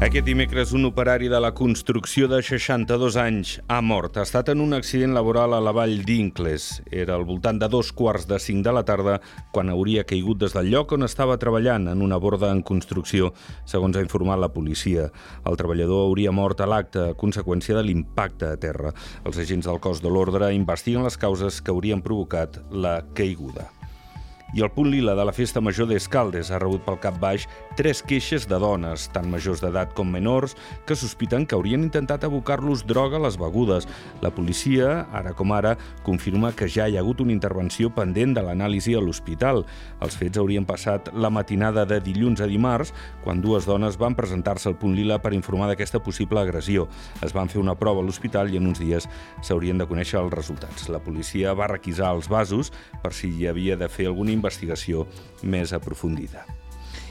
Aquest dimecres, un operari de la construcció de 62 anys ha mort. Ha estat en un accident laboral a la vall d'Incles. Era al voltant de dos quarts de cinc de la tarda quan hauria caigut des del lloc on estava treballant en una borda en construcció, segons ha informat la policia. El treballador hauria mort a l'acte a conseqüència de l'impacte a terra. Els agents del cos de l'ordre investiguen les causes que haurien provocat la caiguda. I el punt lila de la Festa Major d'Escaldes ha rebut pel cap baix tres queixes de dones, tant majors d'edat com menors, que sospiten que haurien intentat abocar-los droga a les begudes. La policia, ara com ara, confirma que ja hi ha hagut una intervenció pendent de l'anàlisi a l'hospital. Els fets haurien passat la matinada de dilluns a dimarts, quan dues dones van presentar-se al punt lila per informar d'aquesta possible agressió. Es van fer una prova a l'hospital i en uns dies s'haurien de conèixer els resultats. La policia va requisar els vasos per si hi havia de fer alguna investigació més aprofundida.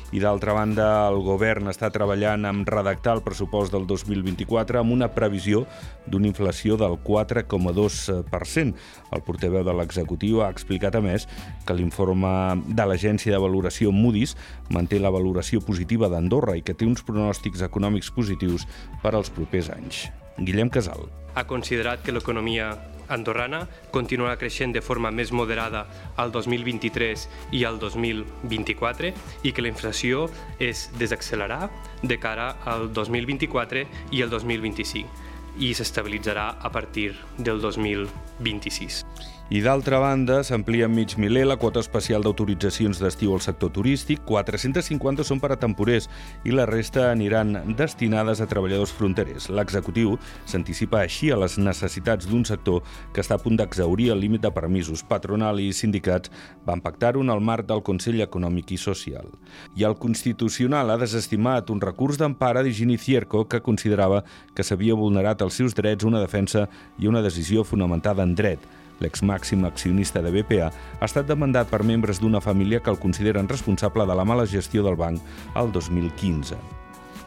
I d'altra banda, el govern està treballant amb redactar el pressupost del 2024 amb una previsió d'una inflació del 4,2%. El portaveu de l'executiu ha explicat, a més, que l'informe de l'agència de valoració Moody's manté la valoració positiva d'Andorra i que té uns pronòstics econòmics positius per als propers anys. Guillem Casal. Ha considerat que l'economia andorrana continuarà creixent de forma més moderada al 2023 i al 2024 i que la inflació es desaccelerar de cara al 2024 i el 2025 i s'estabilitzarà a partir del 2026. I d'altra banda, s'amplia en mig miler la quota especial d'autoritzacions d'estiu al sector turístic, 450 són per a temporers i la resta aniran destinades a treballadors fronterers. L'executiu s'anticipa així a les necessitats d'un sector que està a punt d'exaurir el límit de permisos. Patronal i sindicats van pactar-ho en el marc del Consell Econòmic i Social. I el Constitucional ha desestimat un recurs d'empara d'Higini Cierco que considerava que s'havia vulnerat els seus drets, una defensa i una decisió fonamentada en dret. L'ex-màxim accionista de BPA ha estat demandat per membres d'una família que el consideren responsable de la mala gestió del banc al 2015.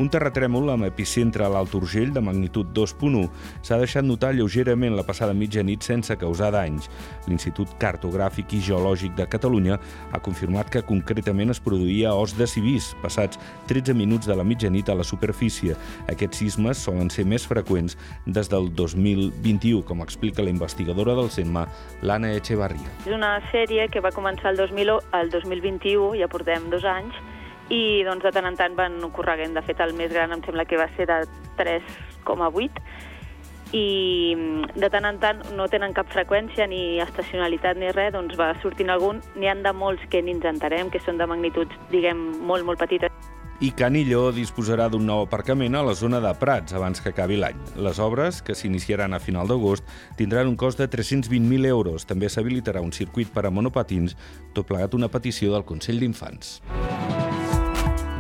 Un terratrèmol amb epicentre a l'Alt Urgell de magnitud 2.1 s'ha deixat notar lleugerament la passada mitjanit sense causar danys. L'Institut Cartogràfic i Geològic de Catalunya ha confirmat que concretament es produïa os de civís passats 13 minuts de la mitjanit a la superfície. Aquests sismes solen ser més freqüents des del 2021, com explica la investigadora del CENMA, l'Anna Echevarria. És una sèrie que va començar el, 2000, el 2021, ja portem dos anys, i doncs, de tant en tant van correguent. De fet, el més gran em sembla que va ser de 3,8 i de tant en tant no tenen cap freqüència ni estacionalitat ni res, doncs va sortint algun. N'hi han de molts que ni ens entarem, que són de magnituds, diguem, molt, molt petites. I Canilló disposarà d'un nou aparcament a la zona de Prats abans que acabi l'any. Les obres, que s'iniciaran a final d'agost, tindran un cost de 320.000 euros. També s'habilitarà un circuit per a monopatins, tot plegat una petició del Consell d'Infants.